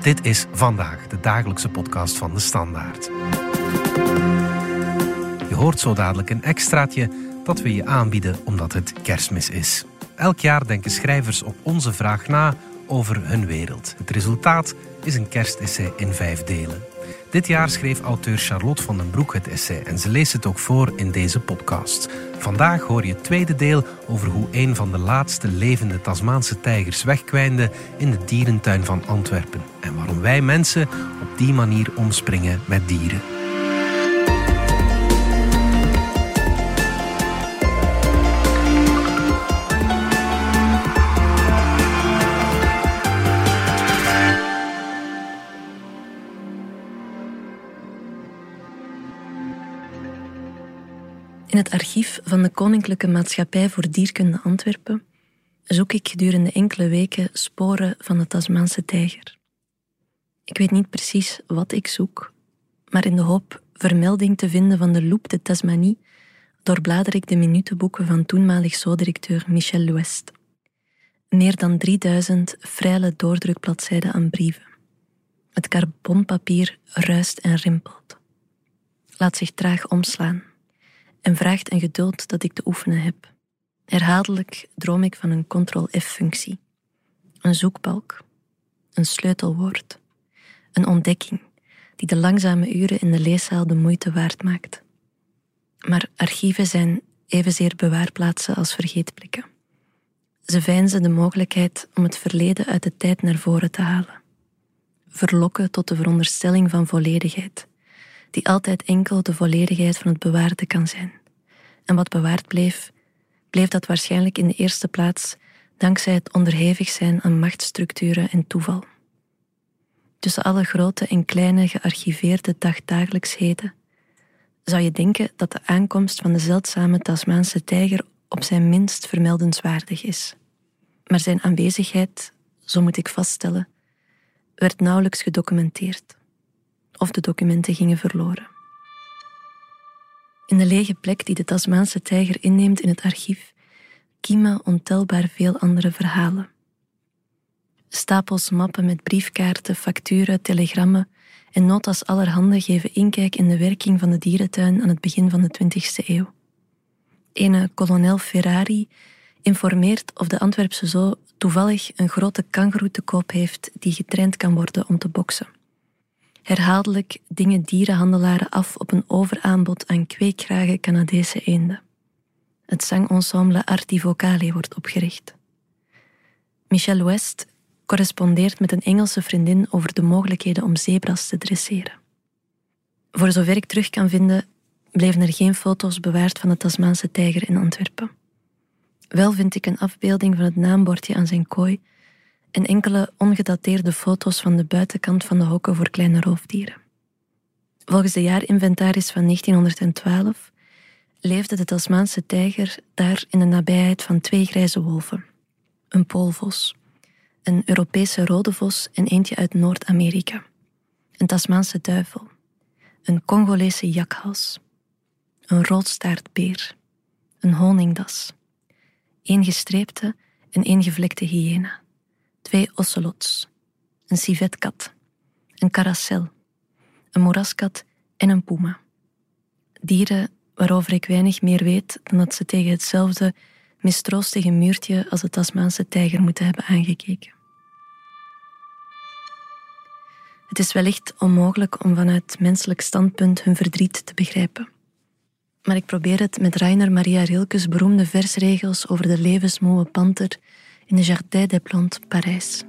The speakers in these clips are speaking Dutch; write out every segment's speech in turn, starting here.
Dit is vandaag de dagelijkse podcast van de Standaard. Je hoort zo dadelijk een extraatje dat we je aanbieden omdat het kerstmis is. Elk jaar denken schrijvers op onze vraag na over hun wereld. Het resultaat is een kerstessay in vijf delen. Dit jaar schreef auteur Charlotte van den Broek het essay en ze leest het ook voor in deze podcast. Vandaag hoor je het tweede deel over hoe een van de laatste levende Tasmaanse tijgers wegkwijnde in de dierentuin van Antwerpen en waarom wij mensen op die manier omspringen met dieren. Van de Koninklijke Maatschappij voor Dierkunde Antwerpen zoek ik gedurende enkele weken sporen van de Tasmaanse tijger. Ik weet niet precies wat ik zoek, maar in de hoop vermelding te vinden van de Loup de Tasmanie doorblader ik de minutenboeken van toenmalig zo-directeur Michel Louest. Meer dan 3000 freile doordrukbladzijden aan brieven. Het carbonpapier ruist en rimpelt. Laat zich traag omslaan en vraagt een geduld dat ik te oefenen heb. Herhaaldelijk droom ik van een Ctrl-F-functie, een zoekbalk, een sleutelwoord, een ontdekking die de langzame uren in de leeszaal de moeite waard maakt. Maar archieven zijn evenzeer bewaarplaatsen als vergeetblikken. Ze veinzen de mogelijkheid om het verleden uit de tijd naar voren te halen. Verlokken tot de veronderstelling van volledigheid, die altijd enkel de volledigheid van het bewaarde kan zijn. En wat bewaard bleef, bleef dat waarschijnlijk in de eerste plaats dankzij het onderhevig zijn aan machtsstructuren en toeval. Tussen alle grote en kleine gearchiveerde dagdagelijksheden zou je denken dat de aankomst van de zeldzame Tasmaanse tijger op zijn minst vermeldenswaardig is. Maar zijn aanwezigheid, zo moet ik vaststellen, werd nauwelijks gedocumenteerd of de documenten gingen verloren. In de lege plek die de Tasmaanse tijger inneemt in het archief, kiemen ontelbaar veel andere verhalen. Stapels mappen met briefkaarten, facturen, telegrammen en notas allerhande geven inkijk in de werking van de dierentuin aan het begin van de 20e eeuw. Ene kolonel Ferrari informeert of de Antwerpse zoo toevallig een grote kangoeroe te koop heeft die getraind kan worden om te boksen. Herhaaldelijk dingen dierenhandelaren af op een overaanbod aan kweekgrage Canadese eenden. Het zangensemble Arti Vocale wordt opgericht. Michel West correspondeert met een Engelse vriendin over de mogelijkheden om zebras te dresseren. Voor zover ik terug kan vinden, bleven er geen foto's bewaard van de Tasmaanse tijger in Antwerpen. Wel vind ik een afbeelding van het naambordje aan zijn kooi en enkele ongedateerde foto's van de buitenkant van de hokken voor kleine roofdieren. Volgens de jaarinventaris van 1912 leefde de Tasmaanse tijger daar in de nabijheid van twee grijze wolven, een poolvos, een Europese rode vos en eentje uit Noord-Amerika, een Tasmaanse duivel, een Congolese jakhals, een roodstaartbeer, een honingdas, één gestreepte en één gevlekte hyena twee ocelots, een civetkat, een caracel, een moeraskat en een puma. Dieren waarover ik weinig meer weet dan dat ze tegen hetzelfde mistroostige muurtje als de Tasmaanse tijger moeten hebben aangekeken. Het is wellicht onmogelijk om vanuit menselijk standpunt hun verdriet te begrijpen. Maar ik probeer het met Rainer Maria Rilkes beroemde versregels over de levensmoe panter in de Jardin des Plantes, Parijs.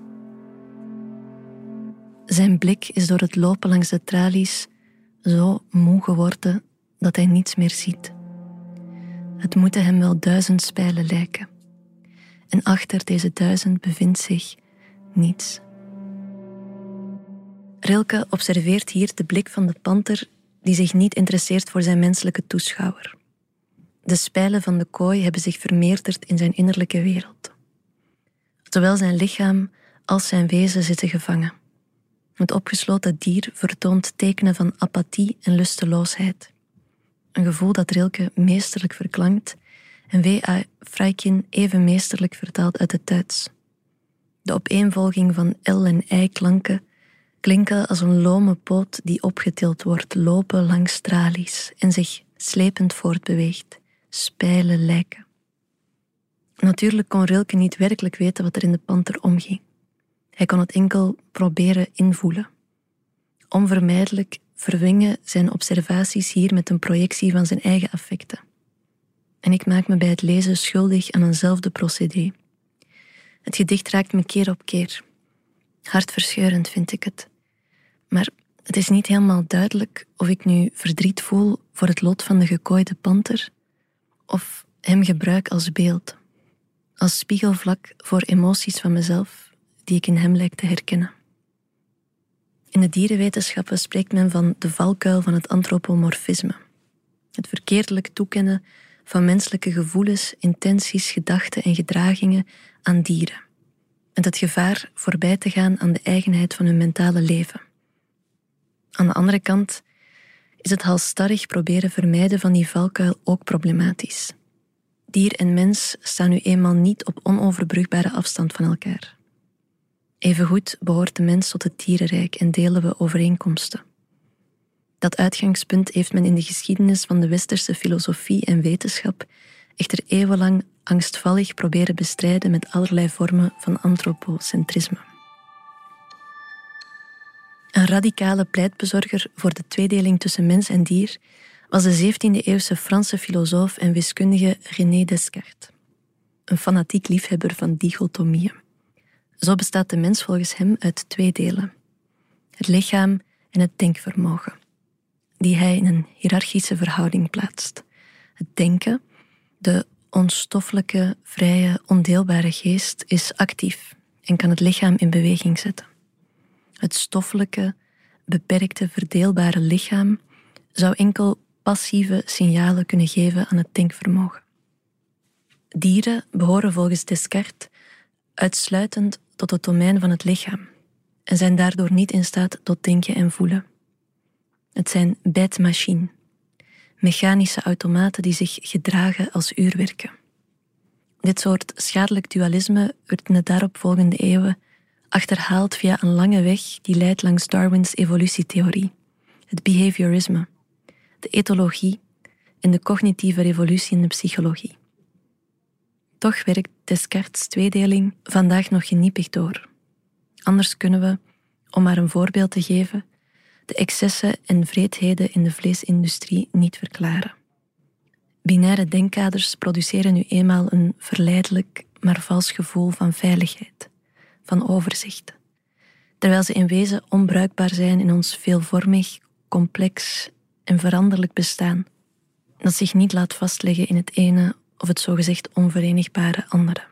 Zijn blik is door het lopen langs de tralies zo moe geworden dat hij niets meer ziet. Het moeten hem wel duizend spijlen lijken. En achter deze duizend bevindt zich niets. Rilke observeert hier de blik van de panter die zich niet interesseert voor zijn menselijke toeschouwer. De spijlen van de kooi hebben zich vermeerderd in zijn innerlijke wereld. Zowel zijn lichaam als zijn wezen zitten gevangen. Het opgesloten dier vertoont tekenen van apathie en lusteloosheid. Een gevoel dat Rilke meesterlijk verklankt en W.A. Freikin even meesterlijk vertaalt uit het Duits. De opeenvolging van L en I klanken klinken als een lome poot die opgetild wordt, lopen langs tralies en zich slepend voortbeweegt, spijlen lijken. Natuurlijk kon Rilke niet werkelijk weten wat er in de panter omging. Hij kon het enkel proberen invoelen. Onvermijdelijk verwingen zijn observaties hier met een projectie van zijn eigen affecten. En ik maak me bij het lezen schuldig aan eenzelfde procedé. Het gedicht raakt me keer op keer. Hartverscheurend vind ik het. Maar het is niet helemaal duidelijk of ik nu verdriet voel voor het lot van de gekooide panter of hem gebruik als beeld, als spiegelvlak voor emoties van mezelf die ik in hem lijk te herkennen. In de dierenwetenschappen spreekt men van de valkuil van het antropomorfisme, het verkeerdelijk toekennen van menselijke gevoelens, intenties, gedachten en gedragingen aan dieren, en het gevaar voorbij te gaan aan de eigenheid van hun mentale leven. Aan de andere kant is het halstarrig proberen vermijden van die valkuil ook problematisch. Dier en mens staan nu eenmaal niet op onoverbrugbare afstand van elkaar. Evengoed behoort de mens tot het dierenrijk en delen we overeenkomsten. Dat uitgangspunt heeft men in de geschiedenis van de westerse filosofie en wetenschap echter eeuwenlang angstvallig proberen bestrijden met allerlei vormen van antropocentrisme. Een radicale pleitbezorger voor de tweedeling tussen mens en dier was de 17e-eeuwse Franse filosoof en wiskundige René Descartes, een fanatiek liefhebber van dichotomieën. Zo bestaat de mens volgens hem uit twee delen: het lichaam en het denkvermogen, die hij in een hiërarchische verhouding plaatst. Het denken, de onstoffelijke, vrije, ondeelbare geest, is actief en kan het lichaam in beweging zetten. Het stoffelijke, beperkte, verdeelbare lichaam zou enkel passieve signalen kunnen geven aan het denkvermogen. Dieren behoren volgens Descartes uitsluitend tot het domein van het lichaam en zijn daardoor niet in staat tot denken en voelen. Het zijn bijtmachine, mechanische automaten die zich gedragen als uurwerken. Dit soort schadelijk dualisme werd in de daaropvolgende eeuwen achterhaald via een lange weg die leidt langs Darwins evolutietheorie, het behaviorisme, de etologie en de cognitieve revolutie in de psychologie. Toch werkt Descartes' tweedeling vandaag nog geniepig door. Anders kunnen we, om maar een voorbeeld te geven, de excessen en vreedheden in de vleesindustrie niet verklaren. Binaire denkkaders produceren nu eenmaal een verleidelijk, maar vals gevoel van veiligheid, van overzicht, terwijl ze in wezen onbruikbaar zijn in ons veelvormig, complex en veranderlijk bestaan, dat zich niet laat vastleggen in het ene of het zogezegd onverenigbare andere.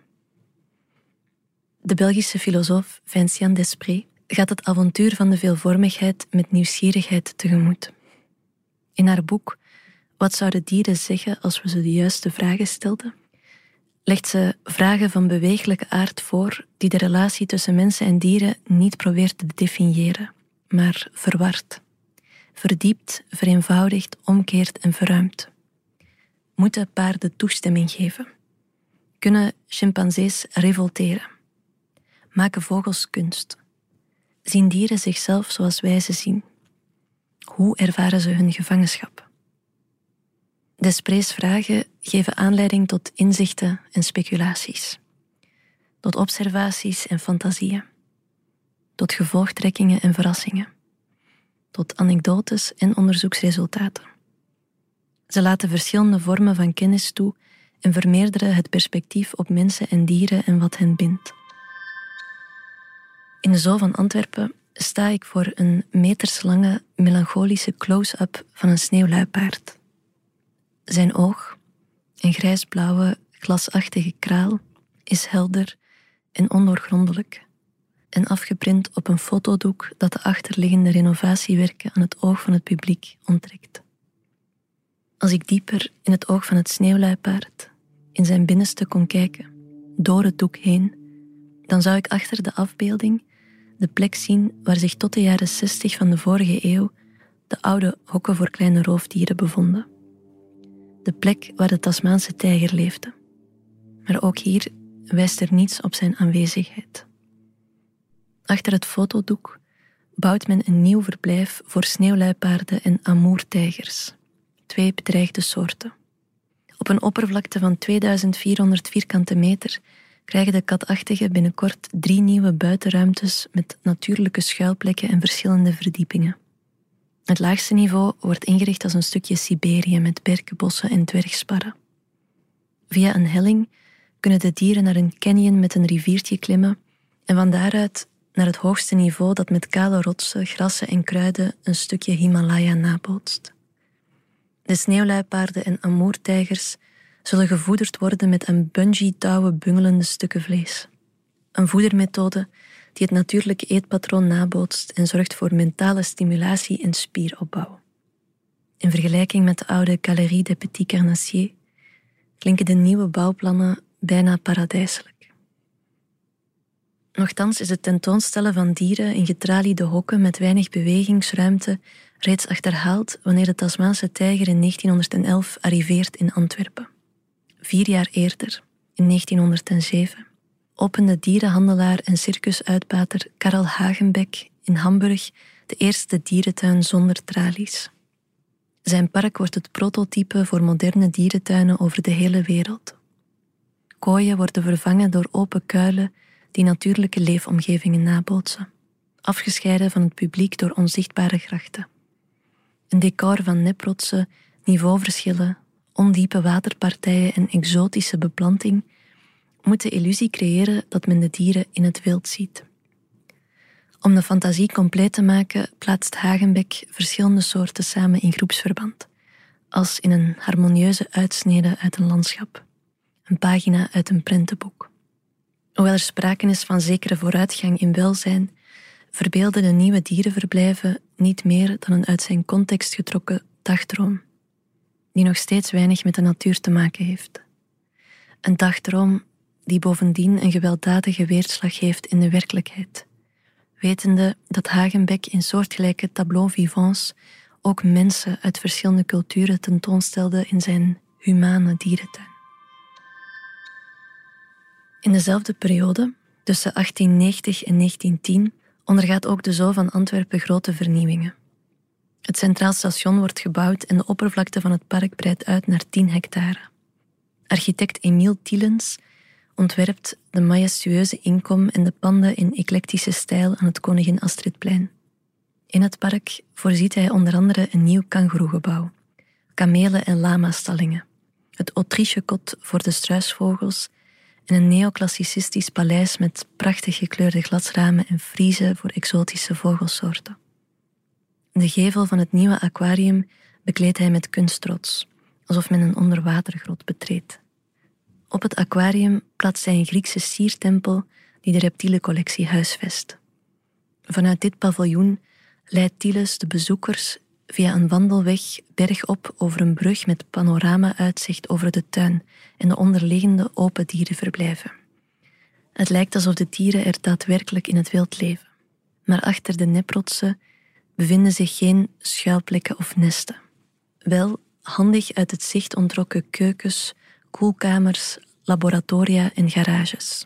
De Belgische filosoof Vinciane Desprez gaat het avontuur van de veelvormigheid met nieuwsgierigheid tegemoet. In haar boek Wat zouden dieren zeggen als we ze de juiste vragen stelden? legt ze vragen van bewegelijke aard voor die de relatie tussen mensen en dieren niet probeert te definiëren, maar verward, verdiept, vereenvoudigt, omkeert en verruimt. Moeten paarden toestemming geven? Kunnen chimpansees revolteren? Maken vogels kunst? Zien dieren zichzelf zoals wij ze zien? Hoe ervaren ze hun gevangenschap? Desprees vragen geven aanleiding tot inzichten en speculaties, tot observaties en fantasieën, tot gevolgtrekkingen en verrassingen, tot anekdotes en onderzoeksresultaten. Ze laten verschillende vormen van kennis toe en vermeerderen het perspectief op mensen en dieren en wat hen bindt. In de Zoo van Antwerpen sta ik voor een meterslange melancholische close-up van een sneeuwluipaard. Zijn oog, een grijsblauwe, glasachtige kraal, is helder en ondoorgrondelijk en afgeprint op een fotodoek dat de achterliggende renovatiewerken aan het oog van het publiek onttrekt. Als ik dieper in het oog van het sneeuwluipaard, in zijn binnenste kon kijken, door het doek heen, dan zou ik achter de afbeelding de plek zien waar zich tot de jaren 60 van de vorige eeuw de oude hokken voor kleine roofdieren bevonden. De plek waar de Tasmaanse tijger leefde. Maar ook hier wijst er niets op zijn aanwezigheid. Achter het fotodoek bouwt men een nieuw verblijf voor sneeuwluipaarden en amoertijgers, twee bedreigde soorten. Op een oppervlakte van 2400 vierkante meter krijgen de katachtigen binnenkort drie nieuwe buitenruimtes met natuurlijke schuilplekken en verschillende verdiepingen. Het laagste niveau wordt ingericht als een stukje Siberië met berkenbossen en dwergsparren. Via een helling kunnen de dieren naar een canyon met een riviertje klimmen en van daaruit naar het hoogste niveau dat met kale rotsen, grassen en kruiden een stukje Himalaya nabootst. De sneeuwluipaarden en amoertijgers zullen gevoederd worden met een bungee-touwen bungelende stukken vlees. Een voedermethode die het natuurlijke eetpatroon nabootst en zorgt voor mentale stimulatie en spieropbouw. In vergelijking met de oude Galerie des Petits Carnassiers klinken de nieuwe bouwplannen bijna paradijselijk. Nochtans is het tentoonstellen van dieren in getraliede hokken met weinig bewegingsruimte reeds achterhaald wanneer de Tasmaanse tijger in 1911 arriveert in Antwerpen. Vier jaar eerder, in 1907, opende dierenhandelaar en circusuitbater Karel Hagenbeck in Hamburg de eerste dierentuin zonder tralies. Zijn park wordt het prototype voor moderne dierentuinen over de hele wereld. Kooien worden vervangen door open kuilen die natuurlijke leefomgevingen nabootsen, afgescheiden van het publiek door onzichtbare grachten. Een decor van neprotsen, niveauverschillen, ondiepe waterpartijen en exotische beplanting moet de illusie creëren dat men de dieren in het wild ziet. Om de fantasie compleet te maken, plaatst Hagenbeck verschillende soorten samen in groepsverband, als in een harmonieuze uitsnede uit een landschap, een pagina uit een prentenboek. Hoewel er sprake is van zekere vooruitgang in welzijn, verbeelden de nieuwe dierenverblijven niet meer dan een uit zijn context getrokken dagdroom, die nog steeds weinig met de natuur te maken heeft. Een dagdroom die bovendien een gewelddadige weerslag heeft in de werkelijkheid, wetende dat Hagenbeck in soortgelijke tableaux vivants ook mensen uit verschillende culturen tentoonstelde in zijn humane dierentuin. In dezelfde periode, tussen 1890 en 1910, ondergaat ook de Zoo van Antwerpen grote vernieuwingen. Het Centraal Station wordt gebouwd en de oppervlakte van het park breidt uit naar 10 hectare. Architect Emiel Tielens ontwerpt de majestueuze inkom en de panden in eclectische stijl aan het Koningin Astridplein. In het park voorziet hij onder andere een nieuw kangoeroegebouw, kamelen- en lama-stallingen, het Autriche-kot voor de struisvogels en een neoclassicistisch paleis met prachtig gekleurde glasramen en friezen voor exotische vogelsoorten. De gevel van het nieuwe aquarium bekleedt hij met kunstrots, alsof men een onderwatergrot betreedt. Op het aquarium plaatst hij een Griekse siertempel die de reptielencollectie huisvest. Vanuit dit paviljoen leidt Tiles de bezoekers via een wandelweg bergop over een brug met panorama-uitzicht over de tuin en de onderliggende open dierenverblijven. Het lijkt alsof de dieren er daadwerkelijk in het wild leven. Maar achter de neprotsen bevinden zich geen schuilplekken of nesten. Wel handig uit het zicht ontrokken keukens, koelkamers, laboratoria en garages.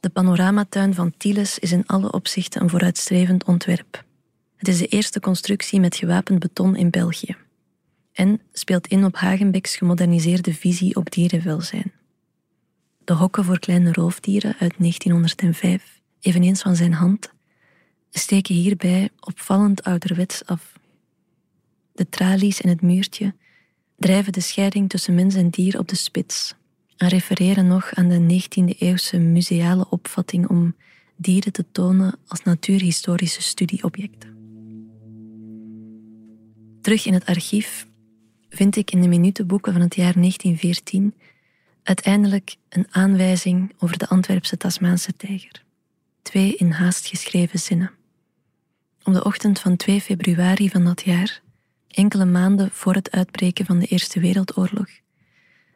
De panoramatuin van Tiles is in alle opzichten een vooruitstrevend ontwerp. Het is de eerste constructie met gewapend beton in België en speelt in op Hagenbecks gemoderniseerde visie op dierenwelzijn. De hokken voor kleine roofdieren uit 1905, eveneens van zijn hand, steken hierbij opvallend ouderwets af. De tralies en het muurtje drijven de scheiding tussen mens en dier op de spits en refereren nog aan de 19e-eeuwse museale opvatting om dieren te tonen als natuurhistorische studieobjecten. Terug in het archief vind ik in de minutenboeken van het jaar 1914 uiteindelijk een aanwijzing over de Antwerpse Tasmaanse tijger. Twee in haast geschreven zinnen. Op de ochtend van 2 februari van dat jaar enkele maanden voor het uitbreken van de Eerste Wereldoorlog,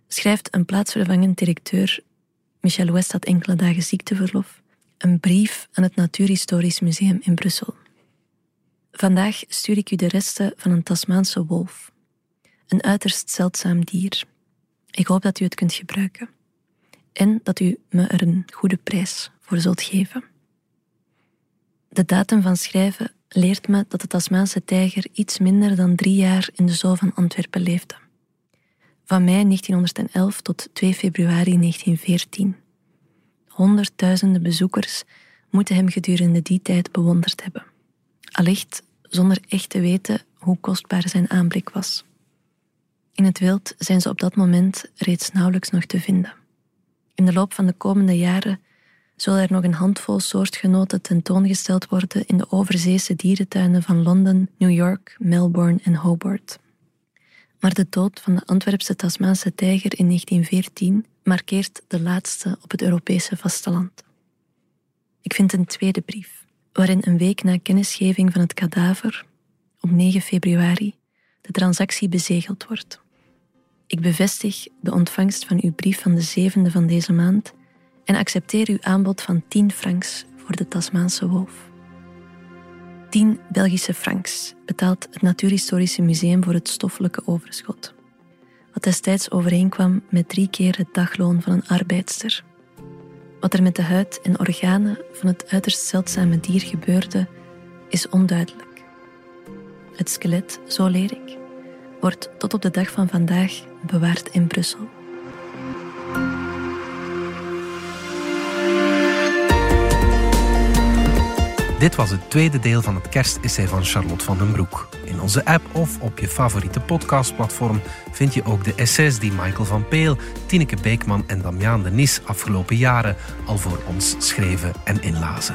schrijft een plaatsvervangend directeur, Michel West had enkele dagen ziekteverlof, een brief aan het Natuurhistorisch Museum in Brussel. Vandaag stuur ik u de resten van een Tasmaanse wolf, een uiterst zeldzaam dier. Ik hoop dat u het kunt gebruiken en dat u me er een goede prijs voor zult geven. De datum van schrijven leert me dat de Tasmaanse tijger iets minder dan drie jaar in de zoo van Antwerpen leefde. Van mei 1911 tot 2 februari 1914. Honderdduizenden bezoekers moeten hem gedurende die tijd bewonderd hebben. Allicht zonder echt te weten hoe kostbaar zijn aanblik was. In het wild zijn ze op dat moment reeds nauwelijks nog te vinden. In de loop van de komende jaren zullen er nog een handvol soortgenoten tentoongesteld worden in de overzeese dierentuinen van Londen, New York, Melbourne en Hobart. Maar de dood van de Antwerpse Tasmaanse tijger in 1914 markeert de laatste op het Europese vasteland. Ik vind een tweede brief, waarin een week na kennisgeving van het kadaver, op 9 februari, de transactie bezegeld wordt. Ik bevestig de ontvangst van uw brief van de zevende van deze maand en accepteer uw aanbod van 10 francs voor de Tasmaanse wolf. 10 Belgische francs betaalt het Natuurhistorische Museum voor het stoffelijke overschot, wat destijds overeenkwam met drie keer het dagloon van een arbeidster. Wat er met de huid en organen van het uiterst zeldzame dier gebeurde, is onduidelijk. Het skelet, zo leer ik, wordt tot op de dag van vandaag bewaard in Brussel. Dit was het tweede deel van het kerstessay van Charlotte van den Broek. In onze app of op je favoriete podcastplatform vind je ook de essays die Michael van Peel, Tineke Beekman en Damiaan de Nis afgelopen jaren al voor ons schreven en inlazen.